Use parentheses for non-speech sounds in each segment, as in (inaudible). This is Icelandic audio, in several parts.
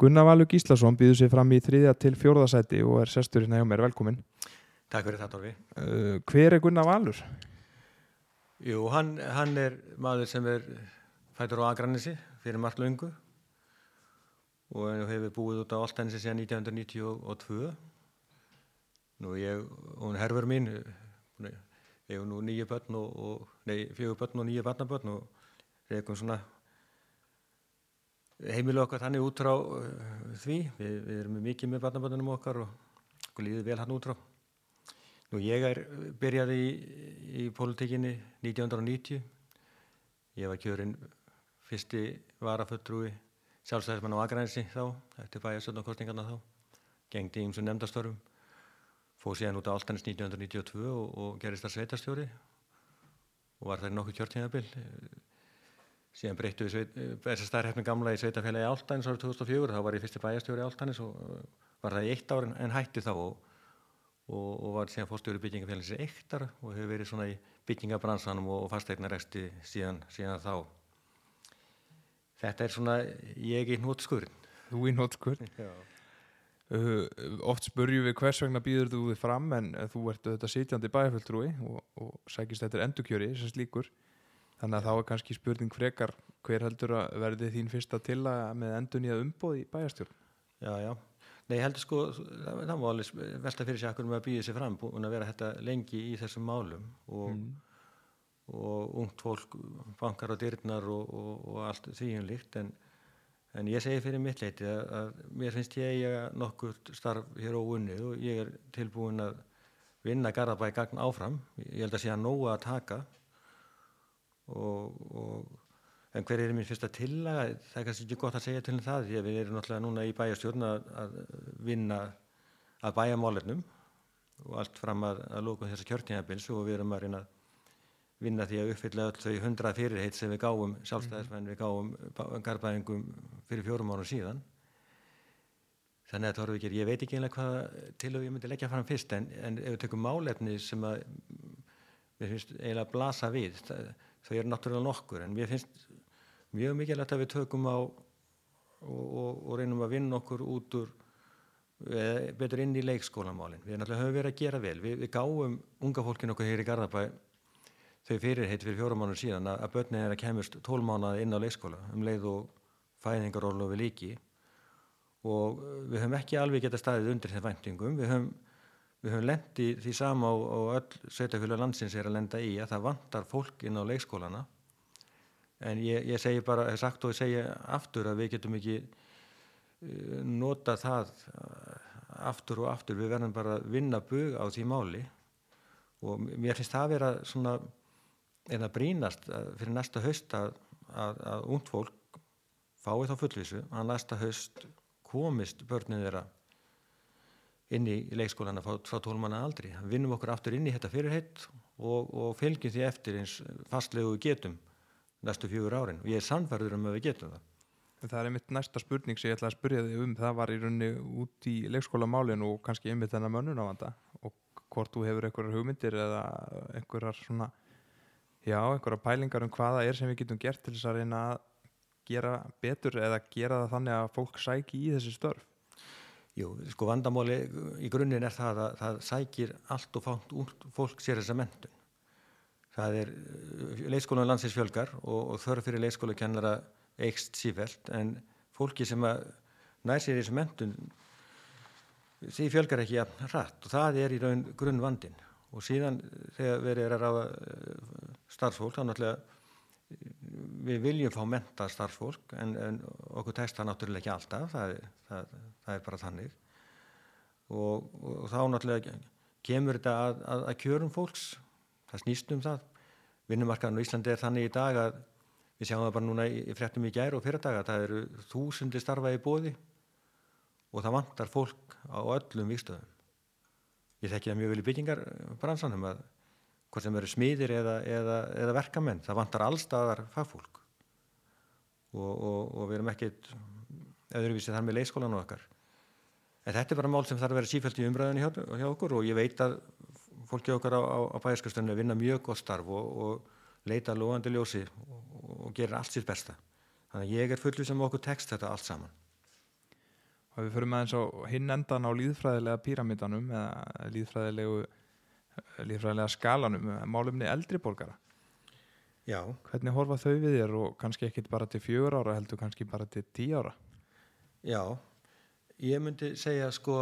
Gunnar Valur Gíslason býður sér fram í þriðja til fjórðasæti og er sesturinn hjá mér, velkomin. Takk fyrir það, Torfi. Uh, hver er Gunnar Valur? Jú, hann, hann er maður sem er fætur á Akranissi fyrir margt laungu og hefur búið út á Altanissi síðan 1992. Nú ég, hún herfur mín, ég hef nú nýju börn og, og nei, fjögur börn og nýju barnabörn og reykum svona heimilu okkar þannig út frá uh, því. Við, við erum mikið með barnabörnunum okkar og líðið vel hann út frá. Nú ég er byrjaði í, í pólitíkinni 1990. Ég var kjörinn fyrsti varaföldrúi sjálfstæðismann á Akrænsi þá, eftir bæjarsöndokostningarna þá. Gengdi í eins og nefndastörfum. Fóð síðan út á Altanis 1992 og, og gerist það sveitarstjóri og var það nokkuð kjörtíðabill. Síðan breyttu við þessar starfhefning gamla í sveitafélagi Altanis árið 2004. Þá var ég fyrsti bæjarstjóri Altanis og var það í eitt ár en hætti þá og og, og var síðan fórstjóri byggingafélagsins eittar og hefur verið svona í byggingabransanum og fastegnareksti síðan, síðan þá. Þetta er svona ég í nótskurinn. Þú í nótskurinn? (laughs) Uh, oft spurjum við hvers vegna býður þú þið fram en þú ert þetta sitjandi bæjarfjöldrúi og, og sækist þetta endurkjöri sem slíkur. Þannig að þá er kannski spurning frekar hver heldur að verði þín fyrsta til að með endur nýjað umboð í bæjarstjórn? Já, já. Nei, ég heldur sko, það, má alveg velta fyrir sig akkur með að býða sér fram búin að vera þetta lengi í þessum málum og, mm. og ungt fólk bankar á dyrnar og, og, og allt því um líkt en, en ég segi fyrir mitt leiti að, að mér finnst ég að nokkur starf hér á unnið og ég er tilbúin að vinna Garðabæk gagn áfram, ég held að sé að nóga að taka og En hver er minn fyrsta tillaga? Það er kannski ekki gott að segja til um það því að við erum náttúrulega núna í bæjarstjórn að, að vinna að bæja málefnum og allt fram að, að lókum þessa kjörtíðabils og við erum að reyna að vinna því að uppfylla öll þau hundra fyrirheit sem við gáum sjálfstæðismenn, við gáum garbaðingum fyrir fjórum árum síðan. Þannig að Þorvíkir, ég veit ekki einlega hvað til og ég myndi leggja fram fyrst en, en ef við tökum málefni sem að við finnst eiginlega blasa við, það, þau eru náttúrulega nokkur en mér finnst mjög mikilvægt að við tökum á og, og, og reynum að vinna okkur út úr e, betur inn í leikskólamálinn. Við náttúrulega höfum verið að gera vel. Við, við gáum unga fólkin okkur hér í Garðabæ þau fyrirheit fyrir fjóra mánu síðan að, að börnin er að kemast tól mánuði inn á leikskóla um leið og fæðingarólu við líki og við höfum ekki alveg geta staðið undir þeim væntingum. Við höfum, við höfum lendið því sama og, og öll sveitafjölu landsins er að lenda í að það vantar fólk inn á leikskólana. En ég, ég segi bara, ég sagt og ég segi aftur að við getum ekki uh, nota það uh, aftur og aftur, við verðum bara að vinna bug á því máli. Og mér finnst það að vera svona eða brínast uh, fyrir næsta höst að, að, að ungd fólk fái þá fullvísu að næsta höst komist börnin þeirra inn í leikskólana frá, frá tólmanna aldri. Við vinnum okkur aftur inn í þetta fyrirheit og, og fylgjum því eftir eins fastlegu getum næstu fjögur árin og ég er sannfærður um að við getum það. Það er einmitt næsta spurning sem ég ætla að spurja þig um það var í rauninni út í leikskólamálinu og kannski einmitt þennan mönnun á vanda og hvort þú hefur einhverjar hugmyndir eða einhverjar svona já, einhverjar pælingar um hvaða er sem við getum gert til þess að reyna að gera betur eða gera það þannig að fólk sæki í þessi störf. Jú, sko vandamáli í grunninn er það að það sækir allt og fánt úr fólk sér þessa mentun það er eh, leikskólan landsins fjölgar og, og þörf fyrir leikskólakennara eikst sífælt en fólki sem nær sér þessu mentun því fjölgar ekki að hratt og það er í raun grunn vandin og síðan þegar verið er að ráða eh, starfsfólk þá náttúrulega eh, við viljum fá menta starfsfólk en, en okkur tekst það náttúrulega ekki alltaf það, það, það er bara þannig. Og, og þá náttúrulega kemur þetta að, að, að kjörum fólks það snýst um það. Vinnumarkaðan á Íslandi er þannig í dag að við sjáum það bara núna í, í fréttum í gæru og fyrirdaga, það eru þúsundi starfa í bóði og það vantar fólk á öllum vikstöðum ég þekki það mjög vel í byggingarbransanum að hvort sem eru smiðir eða, eða, eða verkamenn, það vantar allstaðar fagfólk og, og, og við erum ekkit öðruvísið þar með leikskólan og okkar en þetta er bara mál sem þarf að vera sífælt í umræðinu hjá, hjá okkur og ég veit að fólki okkar á, á, á bæjarskastunni vinna mjög gott starf og, og leita loðandi ljósi og, gera allt sitt besta. Þannig að ég er fullið sem okkur tekst þetta allt saman. og við förum aðeins á hinn endan á líðfræðilega píramítanum eða líðfræðilegu líðfræðilega skalanum, málumni eldri borgara. Já, hvernig horfa þau við þér og kannski ekkit bara til fjögur ára heldur kannski bara til tí ára? Já, ég myndi segja sko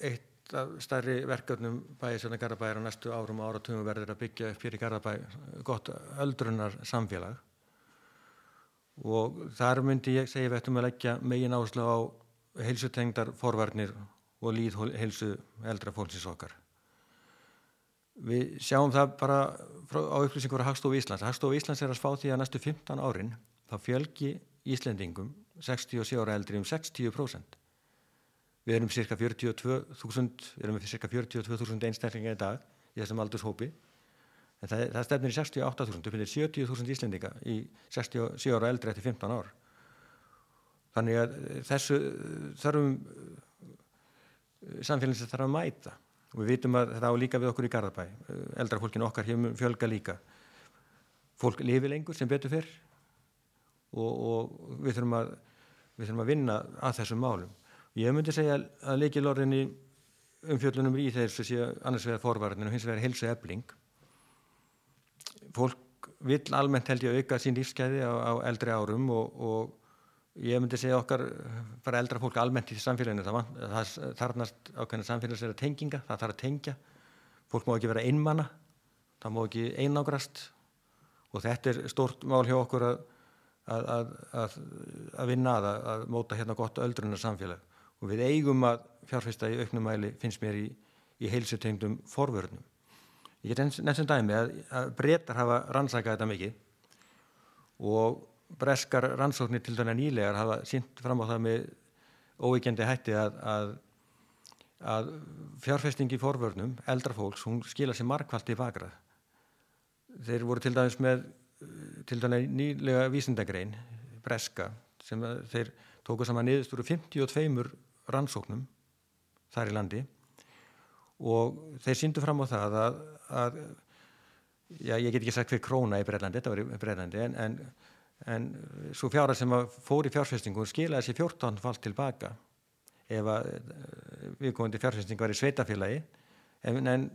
eitt af stærri verkefnum bæjisverðna Garðabæjar á næstu árum og áratugum verður að byggja upp fyrir Garðabæ gott öldrunar samfélag og þar myndi ég segja við ættum að leggja megin áherslu á heilsutengdar forvarnir og líð heilsu eldra fólksins okkar. Við sjáum það bara á upplýsingur á Hagstofu Íslands. Hagstofu Íslands er að spá því að næstu 15 árin þá fjölgi Íslendingum 67 ára eldri um 60%. Við erum cirka 42.000, við erum með cirka 42.000 einstaklinga í dag í þessum aldurshópi en það, það stefnir í 68.000, uppinir 70.000 Íslendinga í 67 ára eldri eftir 15 ár. Þannig að þessu þarfum samfélagsins þarf að mæta og við vitum að það á líka við okkur í Garðabæ. Eldra fólkinu okkar hefum fjölga líka. Fólk lifi lengur sem betur fyrr og, og við, þurfum að, við þurfum að vinna að þessum málum. Ég myndi segja að leikilorðinni umfjöllunum í þessu sé annars vegar forvarnin og hins vegar helsa ebling fólk vill almennt held ég auka sín lífskeiði á, á eldri árum og, og ég myndi segja okkar bara eldra fólk almennt í samfélaginu það, það þarnast ákveðna samfélagslega tenginga það þarf að tengja. Fólk má ekki vera einmanna það má ekki einágrast og þetta er stort mál hjá okkur að, að, að, að vinna að að móta hérna gott öldrunar samfélag og við eigum að fjárfesta í auknumæli finnst mér í, í heilsutengdum forvörnum. Ég get nefnst sem dæmi að breytar hafa rannsakað þetta mikið. Og breskar rannsóknir til dæna nýlegar hafa sínt fram á það með óvíkjandi hætti að, að, að fjárfestingi forvörnum, eldra fólks, hún skila sér markvallt í vagrað. Þeir voru til dæmis með til dæna nýlega vísindagrein, breska, sem þeir tóku saman niðurstúru 52 rannsóknum þar í landi og þeir síndu fram á það að, að já, ég get ekki sagt hver króna í Breitlandi, þetta var í Breitlandi, en, en en svo fjárhæð sem fór í fjárfestingu skilaði sér 14 fall tilbaka ef að eh, viðkomandi fjárfesting var í sveitafélagi en, en,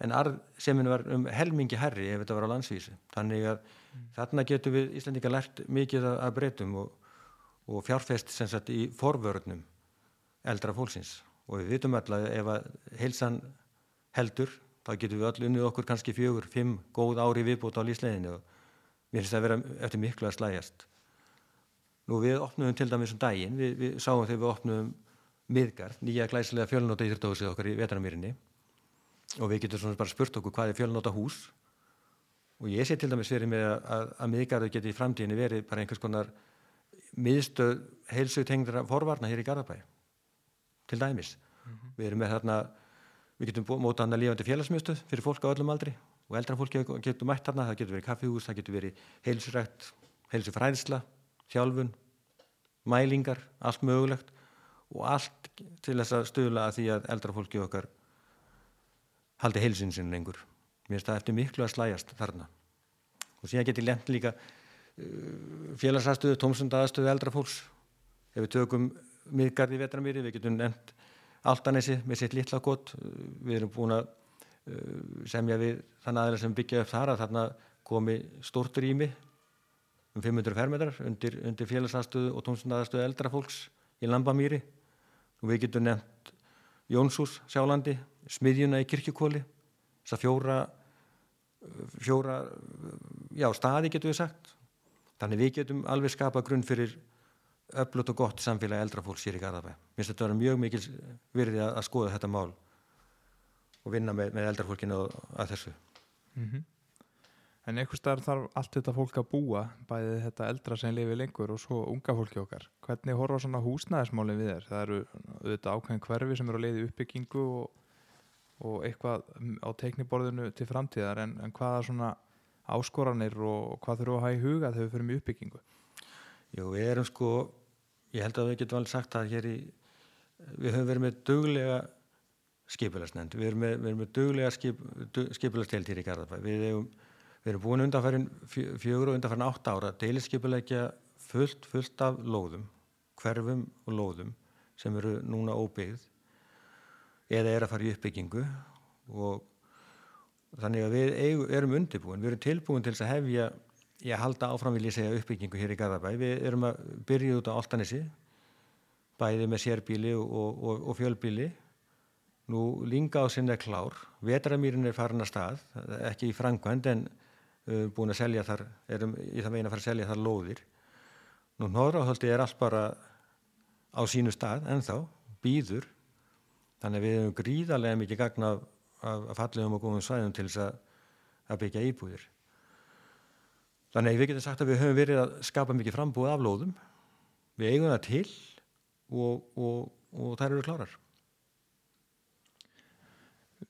en arðseminu var um helmingi herri ef þetta var á landsvísu þannig að mm. þarna getur við Íslandika lært mikið að, breytum og, og fjárfest sem sagt í forvörnum eldra fólksins og við vitum alltaf ef að heilsan heldur þá getur við öll unnið okkur kannski fjögur, fimm góð ári viðbútt á lísleginni og mér finnst það að vera eftir miklu að slæjast nú við opnum til dæmis um daginn, við, við sáum þegar við opnum miðgard, nýja glæsilega fjölnóta íþjóðdósið okkar í vetarnamýrinni og við getum svona bara spurt okkur hvað er fjölnóta hús og ég sé til dæmis fyrir mig að, að, að miðgarðu geti í framtíðinni verið bara einhvers konar miðstöð heilsu tengdra forvarna hér í Garðabæ. Til dæmis. Mm -hmm. við erum með þarna við getum mótað hana lífandi félagsmjöstuð fyrir fólk á öllum aldri og eldra fólki getur mætt þarna, það getur verið kaffihús, það getur verið heilsurækt, heilsufræðisla, þjálfun, mælingar, allt mögulegt og allt til þess að stöðla að því að eldra fólki okkar haldi heilsinsinn lengur. Mér finnst það eftir miklu að slæjast þarna. Og síðan getur lent líka uh, félagsastöðu, tómsundastöðu eldra fólks. Ef við tökum miðgarði vetramýri, við getum nefnt Altanesi með sitt litla gott, við erum búin að Uh, semja við þann aðeins sem byggja upp þar að þarna komi stórt rými um 500 fermetrar undir, undir félagsaðstöðu og tónsundaðarstöðu eldra fólks í Lambamýri. Og við getum nefnt Jónsús sjálandi, smiðjuna í kirkjukóli þess að fjóra fjóra já staði getum við sagt. Þannig við getum alveg skapa grunn fyrir öflut og gott samfélagi eldra fólks hér í Garðabæ. Mér finnst þetta að vera mjög mikil virði að skoða þetta mál og vinna með, með eldarfólkinu að þessu. Mm -hmm. En einhvers staðar þarf allt þetta fólk að búa bæði þetta eldra sem lifi lengur og svo unga fólki okkar. Hvernig horfa svona húsnæðismálinn við þér? Það eru auðvitað ákveðin hverfi sem eru að leiði uppbyggingu og, og eitthvað á teikniborðinu til framtíðar en, en hvaða svona áskoranir og hvað þurfu að hafa í huga þegar við fyrir mjög uppbyggingu? Jú, við erum sko ég held að við getum alveg sagt að hér í við höfum verið með döglega skipilagsnend. Við erum með, við erum með duglega skip, skipilagstelt hér í Garðabæ. Við, við erum búin undanfærin fjögur og undanfærin átt ára deilisskipilegja fullt, fullt af lóðum, hverfum og lóðum sem eru núna óbyggð eða er að fara í uppbyggingu og þannig að við eigu, erum undirbúin, við erum tilbúin til þess að hefja, ég halda áfram vil ég segja uppbyggingu hér í Garðabæ, við erum að byrja út á Altanesi, bæði með sérbíli og, og, og fjölbíli, nú linga á sinna klár, vetramýrin er farin að stað, ekki í frangvænd en uh, búin að selja þar, erum í það veginn að fara að selja þar lóðir. Nú Norrahöldi er allt bara á sínu stað ennþá, býður, þannig að við hefum gríðarlega mikið gagna af af fallegum og góðum svæðum til þess að, að byggja íbúðir. Þannig að við getum sagt að við höfum verið að skapa mikið frambúið af lóðum, við eigum það til og, og, og þær eru klárar.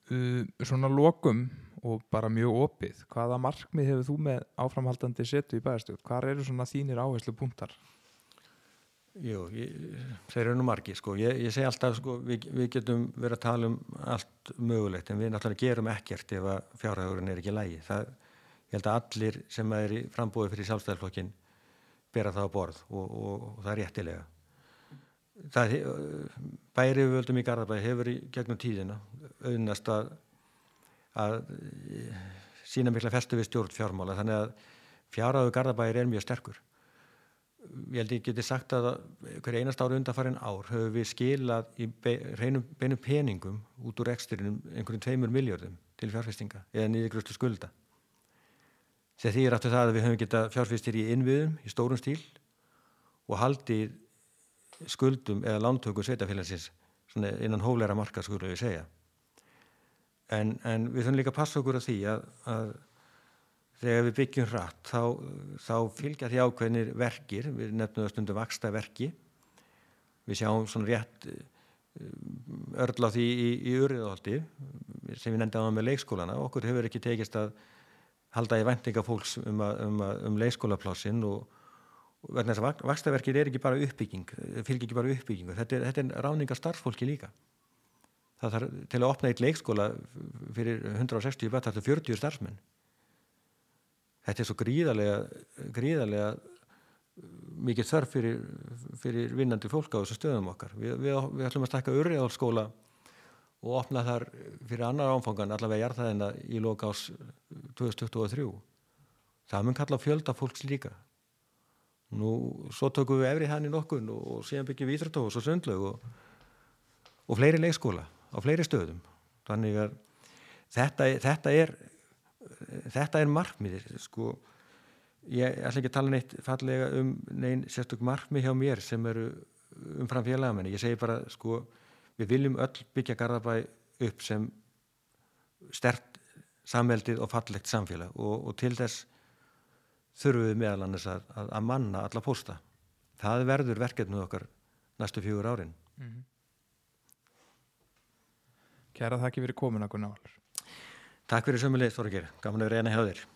Uh, svona lokum og bara mjög opið, hvaða markmið hefur þú með áframhaldandi setu í bæðarstjórn? Hvað eru svona þínir áherslu punktar? Jú, þeir eru nú margi sko, ég, ég segi alltaf sko, við, við getum verið að tala um allt mögulegt en við náttúrulega gerum ekkert ef að fjárhagurinn er ekki lægi. Það, ég held að allir sem er í frambúið fyrir sjálfstæðarflokkin bera það á borð og, og, og það er réttilega. Það, bæri við völdum í Garðabæði hefur í gegnum tíðina auðnast að, að sína mikla festu við stjórn fjármála. Þannig að fjárhagur Garðabæðir er mjög sterkur. Ég held ég geti sagt að hver einast ári undanfærin ár höfum við skilað í reynum beinum peningum út úr ekstrinum einhverjum tveimur miljardum til fjárfestinga eða nýðigröstu skulda. Þegar því er aftur það að við höfum geta fjárfestir í innviðum í stórum stíl og haldið skuldum eða lántökum sveitafélagsins innan hóleira marka skulum við segja. En, en við þurfum líka að passa okkur að því að, að þegar við byggjum hratt þá, þá fylgja því ákveðnir verkir, við nefnum það stundum vaksta verki við sjáum svona rétt eh, örl á því í, í urriðaholti sem við nefndum með leikskólana. Okkur hefur ekki tekist að halda í vendinga fólks um, um, um leikskólaplásin og, verðin þess að vaksta verkir er ekki bara uppbygging fylgja ekki bara uppbyggingu, þetta er, þetta er ráninga starffólki líka það þarf til að opna eitt leikskóla fyrir 160 bætt þarf 40 starfsmenn þetta er svo gríðarlega, gríðarlega mikið þörf fyrir, fyrir vinnandi fólk á þessu stöðum okkar. Við, við, við ætlum að stakka urriðálskóla og opna þar fyrir annar áfangan allavega jarðaðina í loka ás 2023. Það mun kalla fjölda fólks líka. Nú, svo tökum við efri hann í nokkun og, síðan byggjum við Íþratós og Sundlaug og, og fleiri leikskóla á fleiri stöðum. Þannig að þetta, þetta er þetta er markmiðir sko ég ætla ekki að tala neitt fallega um neinn sérstök markmið hjá mér sem eru umfram félagamenni ég segi bara sko við viljum öll byggja Garðabæ upp sem stert samveldið og fallegt samfélag og, og til þess þurfum við meðal annars að, að, að manna alla posta það verður verkefnuð okkar næstu fjögur árin. Mm -hmm. Kæra þakki fyrir komin að Gunnar Takk fyrir sömulegð Þorgir, gaman að vera eina hjá þér